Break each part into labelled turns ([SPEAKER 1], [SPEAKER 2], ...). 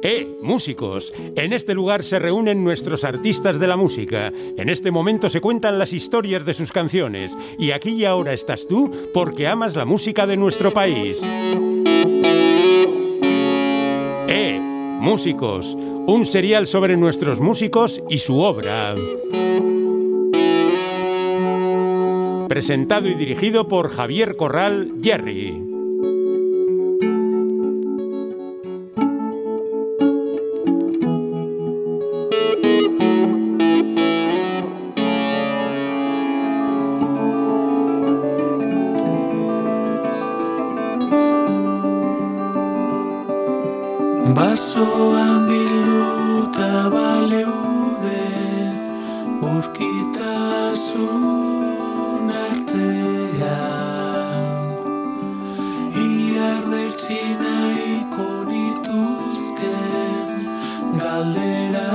[SPEAKER 1] ¡Eh, músicos! En este lugar se reúnen nuestros artistas de la música. En este momento se cuentan las historias de sus canciones. Y aquí y ahora estás tú porque amas la música de nuestro país. ¡Eh, músicos! Un serial sobre nuestros músicos y su obra. Presentado y dirigido por Javier Corral Jerry.
[SPEAKER 2] Basoan bilduta baleude urkitasun artean. Iardertzi nahiko dituzten galdera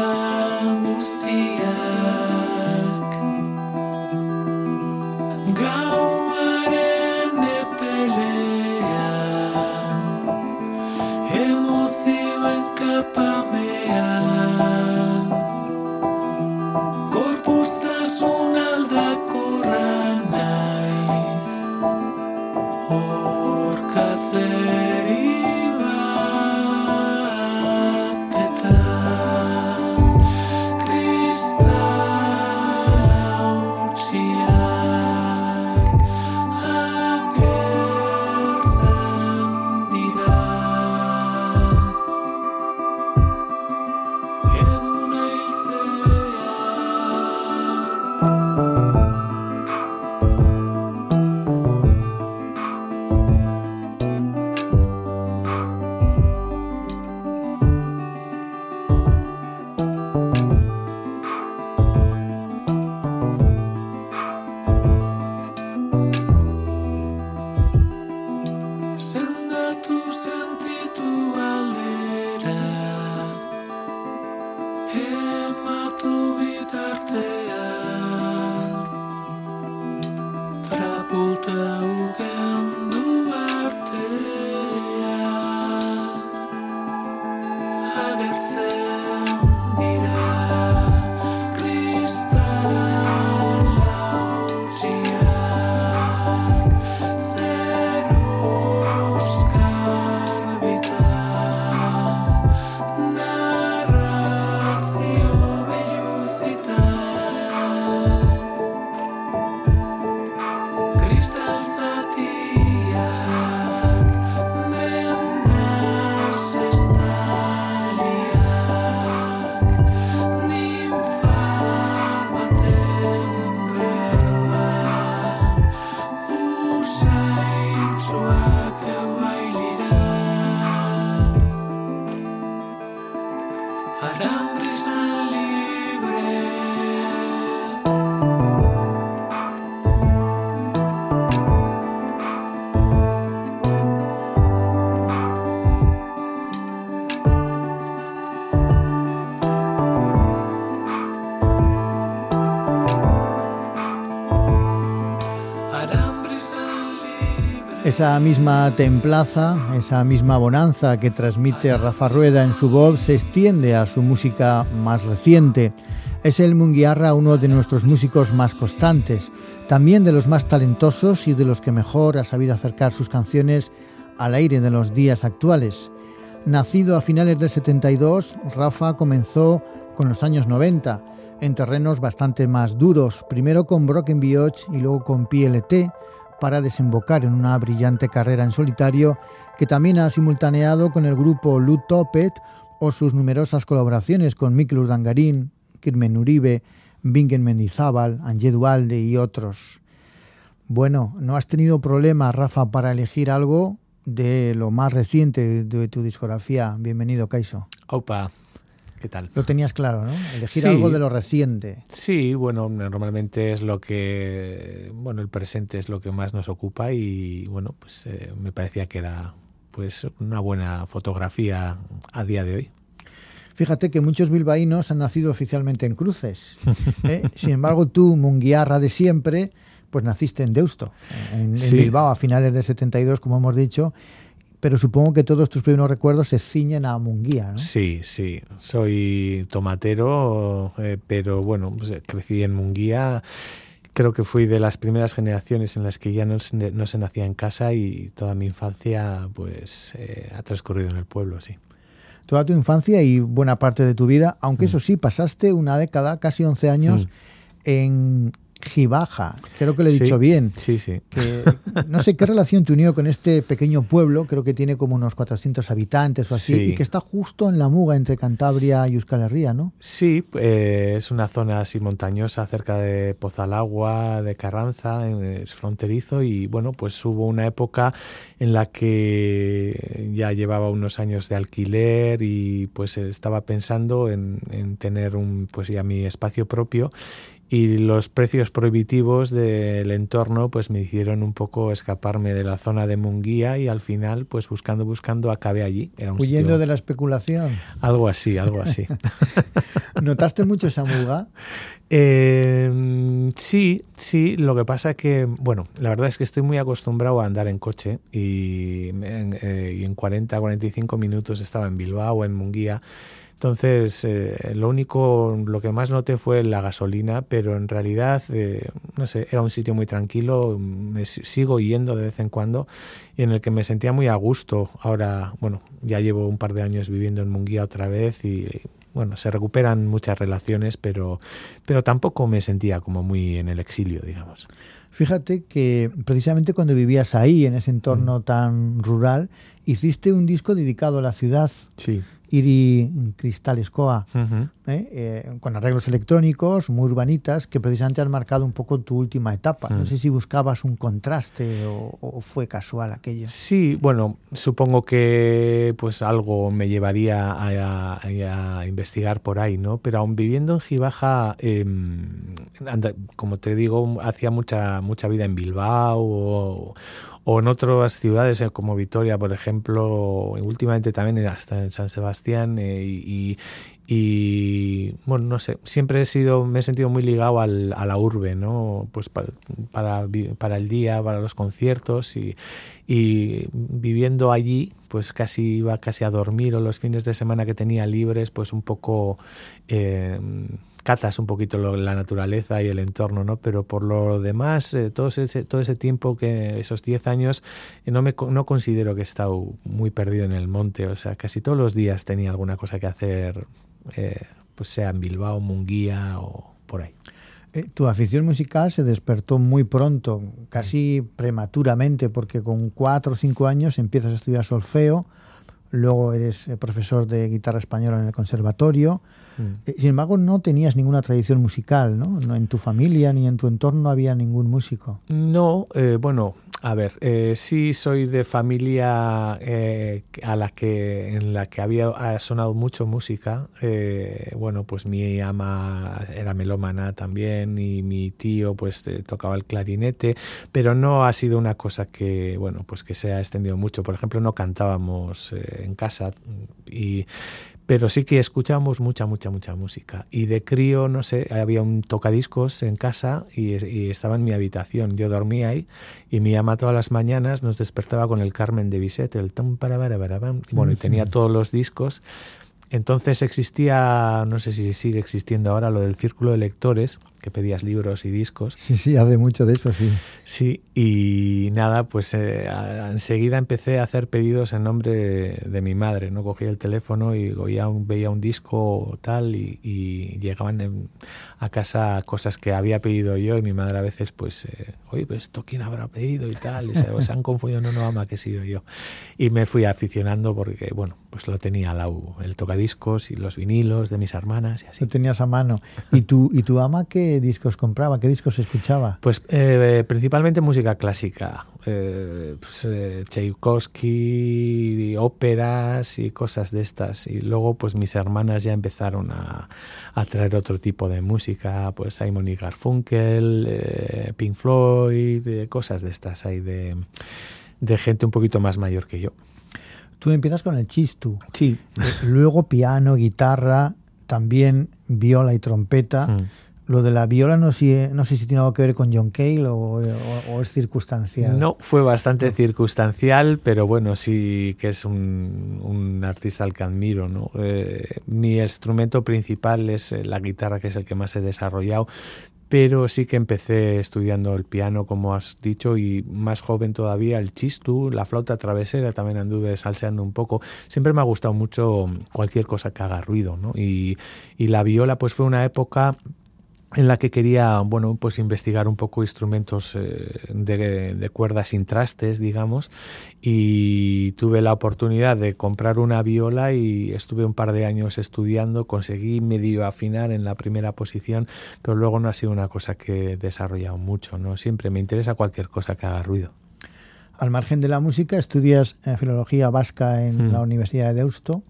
[SPEAKER 3] Esa misma templaza, esa misma bonanza que transmite Rafa Rueda en su voz se extiende a su música más reciente. Es el Munguiarra uno de nuestros músicos más constantes, también de los más talentosos y de los que mejor ha sabido acercar sus canciones al aire de los días actuales. Nacido a finales del 72, Rafa comenzó con los años 90 en terrenos bastante más duros, primero con Broken Bioch y luego con PLT, para desembocar en una brillante carrera en solitario que también ha simultaneado con el grupo Lut Topet o sus numerosas colaboraciones con Mikel Urdangarín, Kirmen Uribe, Bingen Mendizábal, Angé Dualde y otros. Bueno, ¿no has tenido problema, Rafa, para elegir algo de lo más reciente de tu discografía? Bienvenido, Kaiso.
[SPEAKER 4] Opa, ¿qué tal?
[SPEAKER 3] Lo tenías claro, ¿no? Elegir
[SPEAKER 4] Sí.
[SPEAKER 3] algo de lo reciente.
[SPEAKER 4] Sí, bueno, normalmente es lo que, bueno, el presente es lo que más nos ocupa y, bueno, pues eh, me parecía que era, pues, una buena fotografía a día de hoy.
[SPEAKER 3] Fíjate que muchos bilbaínos han nacido oficialmente en cruces. ¿eh? Sin embargo, tú, munguiarra de siempre, pues naciste en Deusto, en, en
[SPEAKER 4] Sí.
[SPEAKER 3] Bilbao a finales del 72, como hemos dicho. Pero supongo que todos tus primeros recuerdos se ciñen a Munguía, ¿no?
[SPEAKER 4] Sí, sí. Soy tomatero, eh, pero bueno, pues, eh, crecí en Munguía. Creo que fui de las primeras generaciones en las que ya no se, no se nacía en casa y toda mi infancia pues eh, ha transcurrido en el pueblo, sí.
[SPEAKER 3] Toda tu infancia y buena parte de tu vida, aunque eso sí, pasaste una década, casi 11 años,
[SPEAKER 4] Mm.
[SPEAKER 3] en Gibaja. Creo que lo he
[SPEAKER 4] Sí.
[SPEAKER 3] dicho bien.
[SPEAKER 4] Sí, sí.
[SPEAKER 3] que no sé qué relación te unió con este pequeño pueblo, creo que tiene como unos 400 habitantes o así,
[SPEAKER 4] Sí.
[SPEAKER 3] y que está justo en la muga entre Cantabria y Euskal Herria, ¿no?
[SPEAKER 4] Sí, eh, es una zona así montañosa cerca de Pozalagua, de Carranza, es fronterizo y bueno, pues hubo una época en la que ya llevaba unos años de alquiler y pues estaba pensando en, en tener un pues ya mi espacio propio y los precios prohibitivos del entorno pues me hicieron un poco escaparme de la zona de Munguía y al final pues buscando buscando acabé allí era un
[SPEAKER 3] Huyendo
[SPEAKER 4] sitio-
[SPEAKER 3] de la especulación.
[SPEAKER 4] algo así algo así
[SPEAKER 3] ¿Notaste mucho esa muga?
[SPEAKER 4] Eh, sí, sí, lo que pasa que, bueno, la verdad es que estoy muy acostumbrado a andar en coche y en, eh, y en 40, 45 minutos estaba en Bilbao o en Munguía. Entonces, eh, lo único, lo que más noté fue la gasolina, pero en realidad, eh, no sé, era un sitio muy tranquilo, me si- sigo yendo de vez en cuando y en el que me sentía muy a gusto. Ahora, bueno, ya llevo un par de años viviendo en Munguía otra vez y, bueno, se recuperan muchas relaciones, pero, pero tampoco me sentía como muy en el exilio, digamos.
[SPEAKER 3] Fíjate que precisamente cuando vivías ahí, en ese entorno tan rural, hiciste un disco dedicado a la ciudad,
[SPEAKER 4] Sí.
[SPEAKER 3] Iri Cristal Escoa, ¿eh? Eh, con arreglos electrónicos, muy urbanitas, que precisamente han marcado un poco tu última etapa. No
[SPEAKER 4] Mm.
[SPEAKER 3] sé si buscabas un contraste o, o fue casual aquello.
[SPEAKER 4] Sí, bueno, supongo que pues algo me llevaría a, a- a investigar por ahí, ¿no? Pero aún viviendo en Gibaja, eh, como te digo, hacía mucha mucha vida en Bilbao o, o en otras ciudades eh, como Vitoria, por ejemplo, últimamente también hasta en San Sebastián eh, y, bueno, no sé, siempre he sido, me he sentido muy ligado al- a la urbe, ¿no? Pues para, para el día, para los conciertos y, y viviendo allí, pues casi iba casi a dormir o los fines de semana que tenía libres, pues un poco eh, catas un poquito lo- la naturaleza y el entorno, ¿no? Pero por lo demás, eh, todo, ese, todo ese tiempo, que esos 10 años, eh, no, me, no considero que he estado muy perdido en el monte, o sea, casi todos los días tenía alguna cosa que hacer, eh, pues sea en Bilbao, Munguía o por ahí.
[SPEAKER 3] Eh, tu afición musical se despertó muy pronto, casi prematuramente, porque con cuatro o cinco años empiezas a estudiar solfeo, luego eres eh, profesor de guitarra española en el conservatorio. Eh, Sin embargo, no tenías ninguna tradición musical, ¿no? No en tu familia ni en tu entorno había ningún músico.
[SPEAKER 4] No, eh, bueno, a ver, eh, sí soy de familia eh, a la que en la que había ha sonado mucho música. eh, bueno, pues mi ama era melómana también y mi tío pues tocaba el clarinete, pero no ha sido una cosa que bueno pues que se ha extendido mucho. Por ejemplo, no cantábamos en casa y pero sí que escuchábamos mucha, mucha, mucha música. Y de crío, no sé, había un tocadiscos en casa y, y estaba en mi habitación. Yo dormía ahí y mi ama todas las mañanas nos despertaba con el Carmen de Bizet, el tum para para. Bueno, y tenía todos los discos. Entonces existía, no sé si sigue existiendo ahora, lo del círculo de lectores, que pedías libros y discos.
[SPEAKER 3] Sí, sí, hace mucho de eso, sí.
[SPEAKER 4] Sí, y nada, pues eh, a- enseguida empecé a hacer pedidos en nombre de, de mi madre, ¿no? Cogía el teléfono y oía un- veía un disco tal y, y llegaban en- a casa cosas que había pedido yo y mi madre a veces pues, eh, oye, pues esto quién habrá pedido y tal, y se, se han confundido, no, no, ama, que he sido yo. Y me fui aficionando porque, bueno, pues lo tenía lado, el tocadiscos y los vinilos de mis hermanas y así.
[SPEAKER 3] Lo tenías a mano. ¿Y tu, ¿Y tu ama qué discos compraba? ¿Qué discos escuchaba?
[SPEAKER 4] Pues eh, principalmente música clásica, eh, pues, eh, Tchaikovsky, óperas y cosas de estas. Y luego pues mis hermanas ya empezaron a, a traer otro tipo de música, pues Simon y Garfunkel, eh, Pink Floyd, eh, cosas de estas ahí de, de gente un poquito más mayor que yo.
[SPEAKER 3] Tú empiezas con el chistu,
[SPEAKER 4] Sí.
[SPEAKER 3] eh, luego piano, guitarra, también viola y trompeta.
[SPEAKER 4] Mm.
[SPEAKER 3] Lo de la viola no, sé- no sé si tiene algo que ver con John Cale o, o- o es circunstancial.
[SPEAKER 4] No, fue bastante circunstancial, pero bueno, sí que es un, un artista al que admiro. ¿no? Eh, mi instrumento principal es eh, la guitarra, que es el que más he desarrollado, pero sí que empecé estudiando el piano, como has dicho, y más joven todavía el chistu, la flauta travesera, también anduve salseando un poco. Siempre me ha gustado mucho cualquier cosa que haga ruido, ¿no? Y, y la viola, pues fue una época en la que quería, bueno, pues investigar un poco instrumentos eh, de, de cuerdas sin trastes, digamos, y tuve la oportunidad de comprar una viola y estuve un par de años estudiando, conseguí medio afinar en la primera posición, pero luego no ha sido una cosa que he desarrollado mucho, ¿no? Siempre me interesa cualquier cosa que haga ruido.
[SPEAKER 3] Al margen de la música, estudias eh, filología vasca en
[SPEAKER 4] Mm.
[SPEAKER 3] la Universidad de Deusto.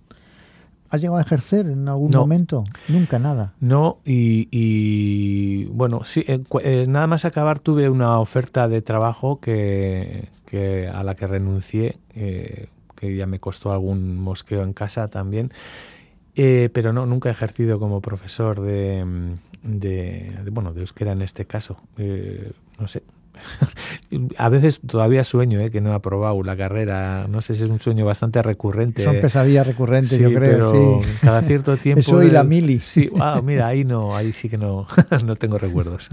[SPEAKER 3] ¿Has llegado a ejercer en algún
[SPEAKER 4] No.
[SPEAKER 3] momento? Nunca, nada.
[SPEAKER 4] No, y, y, bueno, sí, eh, eh, nada más acabar tuve una oferta de trabajo que, que a la que renuncié, eh, que ya me costó algún mosqueo en casa también, eh, pero no, nunca he ejercido como profesor de, de, de, bueno, de euskera en este caso. Eh, no sé. A veces todavía sueño eh, que no he aprobado la carrera. No sé si es un sueño bastante recurrente.
[SPEAKER 3] Son pesadillas recurrentes,
[SPEAKER 4] Sí,
[SPEAKER 3] yo creo.
[SPEAKER 4] pero
[SPEAKER 3] sí.
[SPEAKER 4] cada cierto tiempo.
[SPEAKER 3] Eso y la
[SPEAKER 4] del-
[SPEAKER 3] mili.
[SPEAKER 4] Sí, ah, mira, ahí no, ahí sí que no, no tengo recuerdos.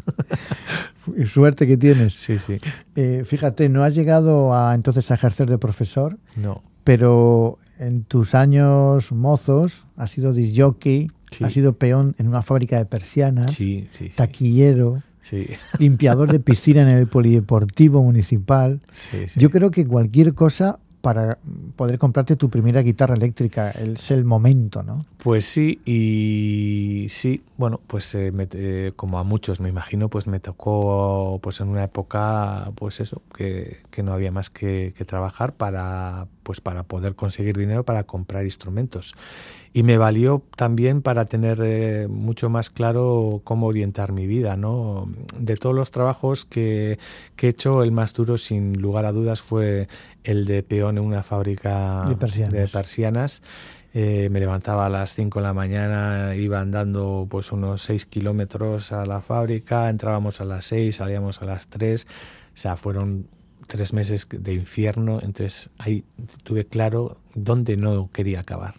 [SPEAKER 3] Suerte que tienes.
[SPEAKER 4] Sí, sí.
[SPEAKER 3] Eh, fíjate, no has llegado a entonces a ejercer de profesor,
[SPEAKER 4] No.
[SPEAKER 3] pero en tus años mozos has sido disjockey,
[SPEAKER 4] Sí.
[SPEAKER 3] has sido peón en una fábrica de persianas,
[SPEAKER 4] Sí, sí. sí.
[SPEAKER 3] taquillero,
[SPEAKER 4] Sí,
[SPEAKER 3] limpiador de piscina en el polideportivo municipal.
[SPEAKER 4] sí, sí.
[SPEAKER 3] Yo creo que cualquier cosa para poder comprarte tu primera guitarra eléctrica es el momento, ¿no?
[SPEAKER 4] Pues sí, y sí, bueno, pues eh, me- eh, como a muchos me imagino, pues me tocó pues en una época, pues eso, que, que no había más que, que trabajar para, pues para poder conseguir dinero para comprar instrumentos. Y me valió también para tener eh, mucho más claro cómo orientar mi vida, ¿no? De todos los trabajos que, que he hecho, el más duro, sin lugar a dudas, fue el de peón en una fábrica
[SPEAKER 3] De persianas.
[SPEAKER 4] de persianas. Eh, me levantaba a las 5 de la mañana, iba andando pues unos 6 kilómetros a la fábrica, entrábamos a las 6, salíamos a las 3, o sea, fueron tres meses de infierno, entonces ahí tuve claro dónde no quería acabar.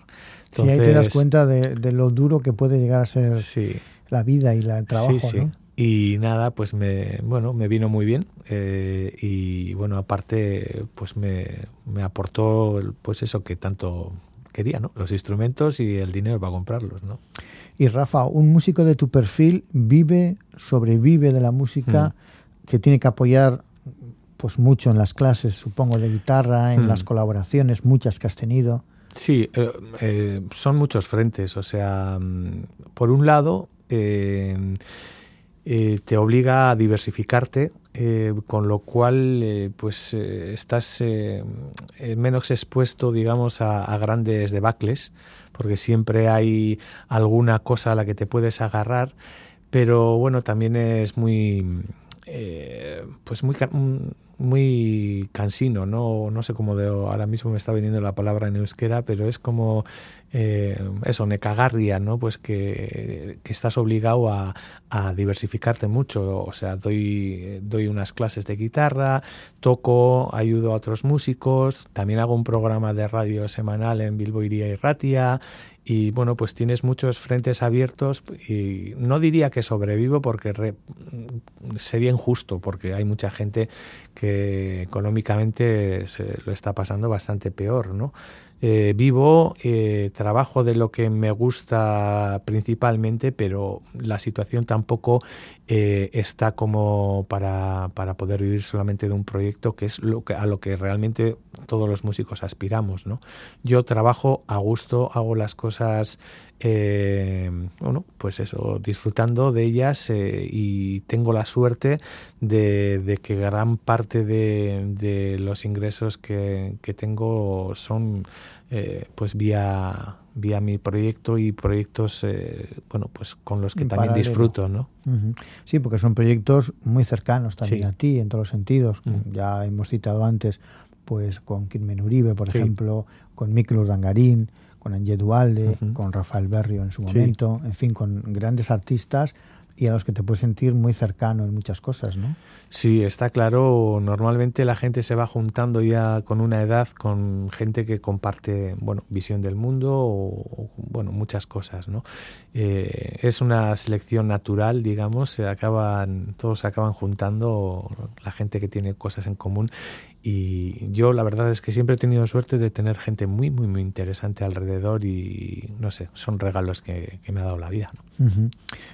[SPEAKER 3] Si ahí te das
[SPEAKER 4] Entonces,
[SPEAKER 3] cuenta de, de lo duro que puede llegar a ser
[SPEAKER 4] Sí,
[SPEAKER 3] la vida y la, el trabajo,
[SPEAKER 4] sí.
[SPEAKER 3] ¿no?
[SPEAKER 4] Y nada, pues me, bueno, me vino muy bien eh, y bueno, aparte, pues me, me aportó, pues eso que tanto quería, ¿no? Los instrumentos y el dinero para comprarlos, ¿no?
[SPEAKER 3] Y Rafa, un músico de tu perfil vive, sobrevive de la música,
[SPEAKER 4] Mm.
[SPEAKER 3] que tiene que apoyar pues mucho en las clases, supongo, de guitarra, en
[SPEAKER 4] Mm.
[SPEAKER 3] las colaboraciones, muchas que has tenido.
[SPEAKER 4] Sí, eh, eh, son muchos frentes. O sea, mm, por un lado, eh, eh, te obliga a diversificarte, eh, con lo cual, pues estás menos expuesto, digamos, a, a grandes debacles, porque siempre hay alguna cosa a la que te puedes agarrar. Pero bueno, también es muy, eh, pues muy, mm, muy cansino, ¿no? No sé cómo de, ahora mismo me está viniendo la palabra en euskera, pero es como eh, eso, necagarria, ¿no? Pues que, estás obligado a, diversificarte mucho. O sea, doy, unas clases de guitarra, toco, ayudo a otros músicos, también hago un programa de radio semanal en Bilbo Iría y Ratia. Y bueno, pues tienes muchos frentes abiertos y no diría que sobrevivo porque re- sería injusto, porque hay mucha gente que económicamente se lo está pasando bastante peor, ¿no? Eh, vivo, eh, trabajo de lo que me gusta principalmente, pero la situación tampoco eh, está como para, para poder vivir solamente de un proyecto, que es lo que, a lo que realmente todos los músicos aspiramos. ¿no? Yo trabajo a gusto, hago las cosas, eh, bueno, pues eso, disfrutando de ellas eh, y tengo la suerte de, que gran parte de, de los ingresos que, que tengo son pues vía vía mi proyecto y proyectos eh, bueno pues con los que también
[SPEAKER 3] paralelo.
[SPEAKER 4] disfruto no
[SPEAKER 3] Ujú. Sí, porque son proyectos muy cercanos también
[SPEAKER 4] Sí.
[SPEAKER 3] a ti en todos los sentidos. Ya hemos citado antes, pues con Kirmen Uribe, por
[SPEAKER 4] Sí.
[SPEAKER 3] ejemplo, con Mikel Urdangarín, con Angel Dualde, con Rafael Berrio en su
[SPEAKER 4] Sí.
[SPEAKER 3] momento, en fin, con grandes artistas y a los que te puedes sentir muy cercano en muchas cosas, ¿no?
[SPEAKER 4] Sí, está claro. Normalmente la gente se va juntando ya con una edad con gente que comparte, bueno, visión del mundo o, o, bueno, muchas cosas, ¿no? Eh, es una selección natural, digamos. Se acaban, todos se acaban juntando la gente que tiene cosas en común. Y yo la verdad es que siempre he tenido suerte de tener gente muy, muy, muy interesante alrededor y no sé, son regalos que, que me ha dado la vida.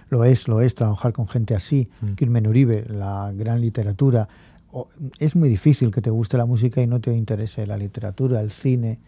[SPEAKER 3] Lo es, lo es, trabajar con gente así. Kirmen Uribe, la gran literatura. Es muy difícil que te guste la música y no te interese la literatura, el cine.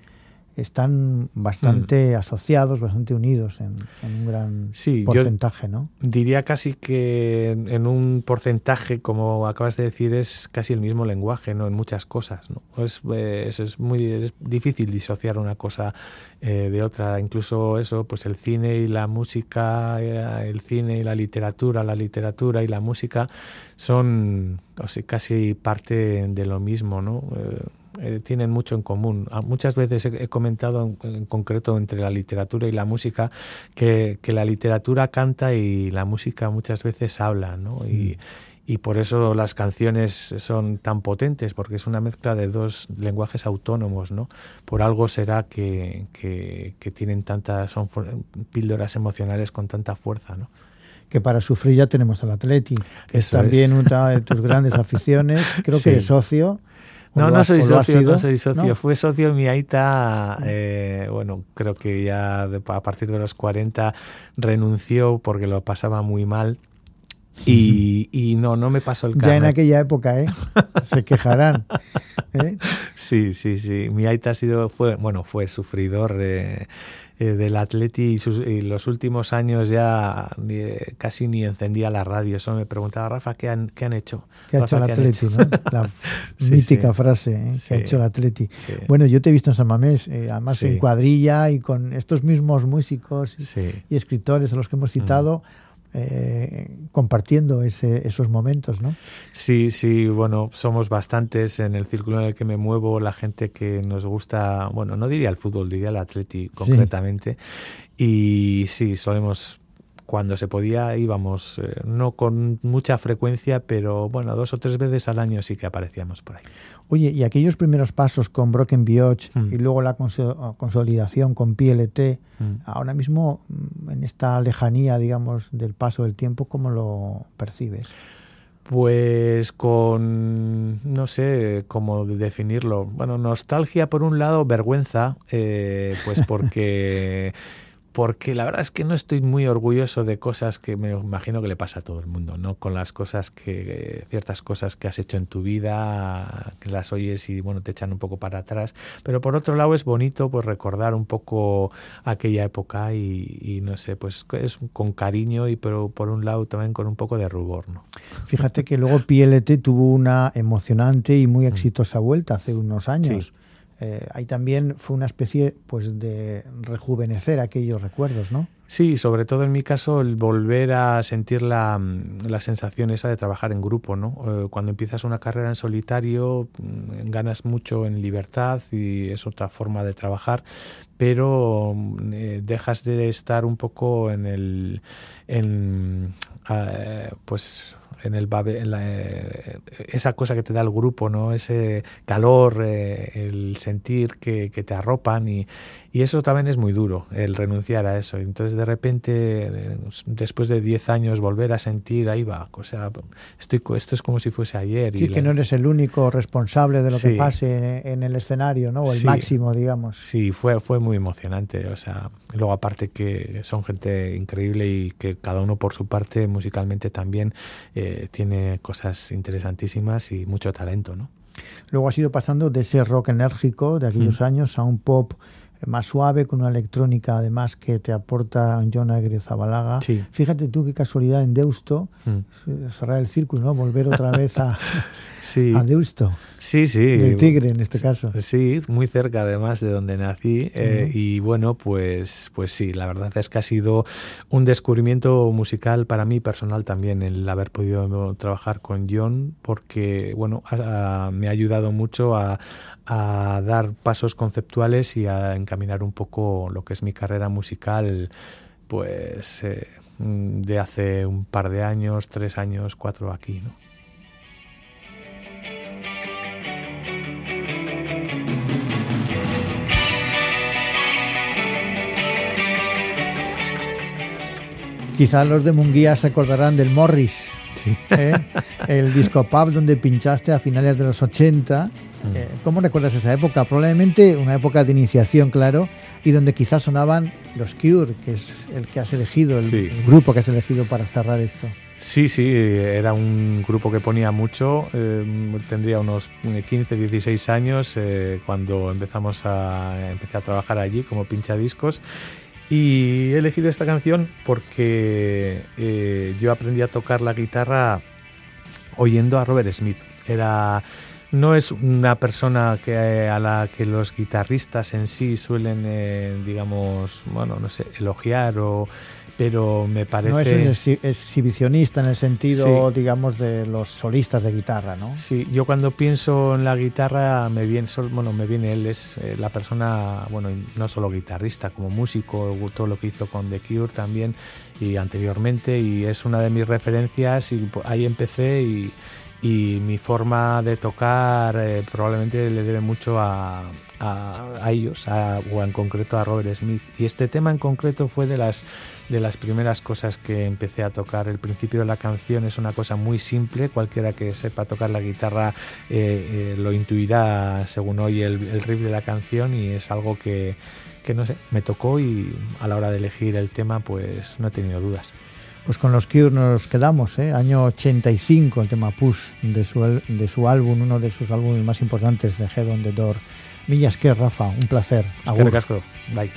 [SPEAKER 3] Están bastante asociados, bastante unidos en, en un gran
[SPEAKER 4] Sí, yo-
[SPEAKER 3] porcentaje, ¿no?
[SPEAKER 4] Diría casi que en- en un porcentaje, como acabas de decir, es casi el mismo lenguaje, ¿no? En muchas cosas, ¿no? Es, eh, es, es muy es difícil disociar una cosa eh, de otra. Incluso eso, pues el cine y la música, eh, el cine y la literatura, la literatura y la música son o sea, casi parte de lo mismo, ¿no? Eh, eh, tienen mucho en común. Ah, Muchas veces he, he comentado en, en concreto entre la literatura y la música que, que la literatura canta y la música muchas veces habla, ¿no? Y, y por eso las canciones son tan potentes, porque es una mezcla de dos lenguajes autónomos, ¿no? Por algo será que, que, que tienen tantas, son píldoras emocionales con tanta fuerza, ¿no?
[SPEAKER 3] Que para sufrir ya tenemos al Atleti, que es también
[SPEAKER 4] es.
[SPEAKER 3] una de tus grandes aficiones. Creo
[SPEAKER 4] Sí.
[SPEAKER 3] que eres socio. ¿O
[SPEAKER 4] No, no soy socio, no soy socio.
[SPEAKER 3] ¿No?
[SPEAKER 4] Fue socio mi aita, eh, bueno, creo que ya de- a partir de los 40 renunció porque lo pasaba muy mal. Y, y no, no me pasó el
[SPEAKER 3] Ya en aquella época, ¿eh? Se quejarán. ¿eh?
[SPEAKER 4] Sí, sí, sí. Mi aita ha sido, fue, bueno, fue sufridor eh, eh, del Atleti y, sus- y los últimos años ya ni- casi ni encendía la radio. Solo me preguntaba, Rafa, ¿qué han, qué han hecho?
[SPEAKER 3] ¿Qué ha hecho el
[SPEAKER 4] ¿qué
[SPEAKER 3] Atleti?
[SPEAKER 4] hecho?".
[SPEAKER 3] ¿no? La
[SPEAKER 4] Sí,
[SPEAKER 3] mítica
[SPEAKER 4] sí.
[SPEAKER 3] frase ¿eh? que
[SPEAKER 4] Sí.
[SPEAKER 3] ha hecho el Atleti. Bueno, yo te he visto en San Mamés, eh, además en cuadrilla y con estos mismos músicos y escritores a los que hemos citado, eh, compartiendo ese- esos momentos, ¿no?
[SPEAKER 4] Sí, sí, bueno, somos bastantes en el círculo en el que me muevo, la gente que nos gusta, bueno, no diría el fútbol, diría el atleti concretamente. Y sí, solemos, cuando se podía, íbamos, eh, no con mucha frecuencia, pero bueno, dos o tres veces al año sí que aparecíamos por ahí.
[SPEAKER 3] Oye, y aquellos primeros pasos con Broken Bioch
[SPEAKER 4] Mm.
[SPEAKER 3] y luego la conso- consolidación con PLT,
[SPEAKER 4] Mm.
[SPEAKER 3] ahora mismo mm, en esta lejanía, digamos, del paso del tiempo, ¿cómo lo percibes?
[SPEAKER 4] Pues con, no sé cómo definirlo. Bueno, nostalgia por un lado, vergüenza, eh, pues porque, porque la verdad es que no estoy muy orgulloso de cosas que me imagino que le pasa a todo el mundo, ¿no? Con las cosas que, ciertas cosas que has hecho en tu vida, que las oyes y bueno, te echan un poco para atrás. Pero por otro lado es bonito pues recordar un poco aquella época y, y no sé, pues es con cariño y pero por un lado también con un poco de rubor, ¿no?
[SPEAKER 3] Fíjate que luego PLT tuvo una emocionante y muy exitosa vuelta hace unos años.
[SPEAKER 4] Mm. Sí.
[SPEAKER 3] Eh, ahí también fue una especie pues de rejuvenecer aquellos recuerdos, ¿no?
[SPEAKER 4] Sí, sobre todo en mi caso el volver a sentir la, mm, la sensación esa de trabajar en grupo, ¿no? Eh, Cuando empiezas una carrera en solitario mm, ganas mucho en libertad y es otra forma de trabajar, pero mm, eh, dejas de estar un poco en el, en, eh, pues en el en la, eh, esa cosa que te da el grupo, ¿no? Ese calor, eh, el sentir que, que te arropan y, y eso también es muy duro, el renunciar a eso. Entonces de repente, eh, después de 10 años, volver a sentir, ahí va, o sea, estoy, esto es como si fuese ayer. y
[SPEAKER 3] Sí, que
[SPEAKER 4] la-
[SPEAKER 3] no eres el único responsable de lo que
[SPEAKER 4] Sí.
[SPEAKER 3] pase en, en el escenario, ¿no? O el
[SPEAKER 4] Sí.
[SPEAKER 3] máximo, digamos.
[SPEAKER 4] Sí, fue, fue muy emocionante. O sea, luego aparte que son gente increíble y que cada uno por su parte musicalmente también eh, tiene cosas interesantísimas y mucho talento, ¿no?
[SPEAKER 3] Luego has ido pasando de ese rock enérgico de aquellos
[SPEAKER 4] Mm.
[SPEAKER 3] años a un pop más suave, con una electrónica además que te aporta John Agrio Zabalaga.
[SPEAKER 4] Sí.
[SPEAKER 3] Fíjate tú qué casualidad en Deusto,
[SPEAKER 4] Mm.
[SPEAKER 3] cerrar el círculo, ¿no? Volver otra vez a,
[SPEAKER 4] Sí,
[SPEAKER 3] a Deusto,
[SPEAKER 4] sí, sí.
[SPEAKER 3] del Tigre en este caso.
[SPEAKER 4] Sí, muy cerca además de donde nací eh, y bueno, pues, pues sí, la verdad es que ha sido un descubrimiento musical para mí personal también el haber podido trabajar con John porque bueno, me ha ayudado mucho a, a dar pasos conceptuales y a encaminar un poco lo que es mi carrera musical pues eh, de hace un par de años, tres años, cuatro aquí, ¿no?
[SPEAKER 3] Quizás los de Munguía se acordarán del Morris,
[SPEAKER 4] Sí.
[SPEAKER 3] ¿eh? el disco pub donde pinchaste a finales de los 80.
[SPEAKER 4] Mm.
[SPEAKER 3] Eh, ¿Cómo recuerdas esa época? Probablemente una época de iniciación, claro, y donde quizás sonaban los Cure, que es el que has elegido, el,
[SPEAKER 4] Sí.
[SPEAKER 3] el grupo que has elegido para cerrar esto.
[SPEAKER 4] Sí, sí, era un grupo que ponía mucho. eh, tendría unos 15, 16 años eh, cuando empezamos a, empecé a trabajar allí como pinchadiscos. Y he elegido esta canción porque eh, yo aprendí a tocar la guitarra oyendo a Robert Smith. Era, no es una persona que, a la que los guitarristas en sí suelen, eh, digamos, bueno, no sé, elogiar o pero me parece
[SPEAKER 3] No es un exhi- exhibicionista en el sentido,
[SPEAKER 4] Sí.
[SPEAKER 3] digamos, de los solistas de guitarra, ¿no?
[SPEAKER 4] Sí, yo cuando pienso en la guitarra me viene, bueno, me viene él, es eh, la persona, bueno, no solo guitarrista, como músico, todo lo que hizo con The Cure también y anteriormente, y es una de mis referencias y po- ahí empecé y, y mi forma de tocar eh, probablemente le debe mucho a, ellos, a- o en concreto a Robert Smith. Y este tema en concreto fue de las, de las primeras cosas que empecé a tocar. El principio de la canción es una cosa muy simple, cualquiera que sepa tocar la guitarra eh, eh, lo intuirá según oye el, el riff de la canción y es algo que, que no sé, me tocó y a la hora de elegir el tema pues no he tenido dudas.
[SPEAKER 3] Pues con los Cure nos quedamos, ¿eh? año 85, el tema Push de su, de su álbum, uno de sus álbumes más importantes de Head on the Door. Millas que Rafa, un placer.
[SPEAKER 4] Es que. Bye.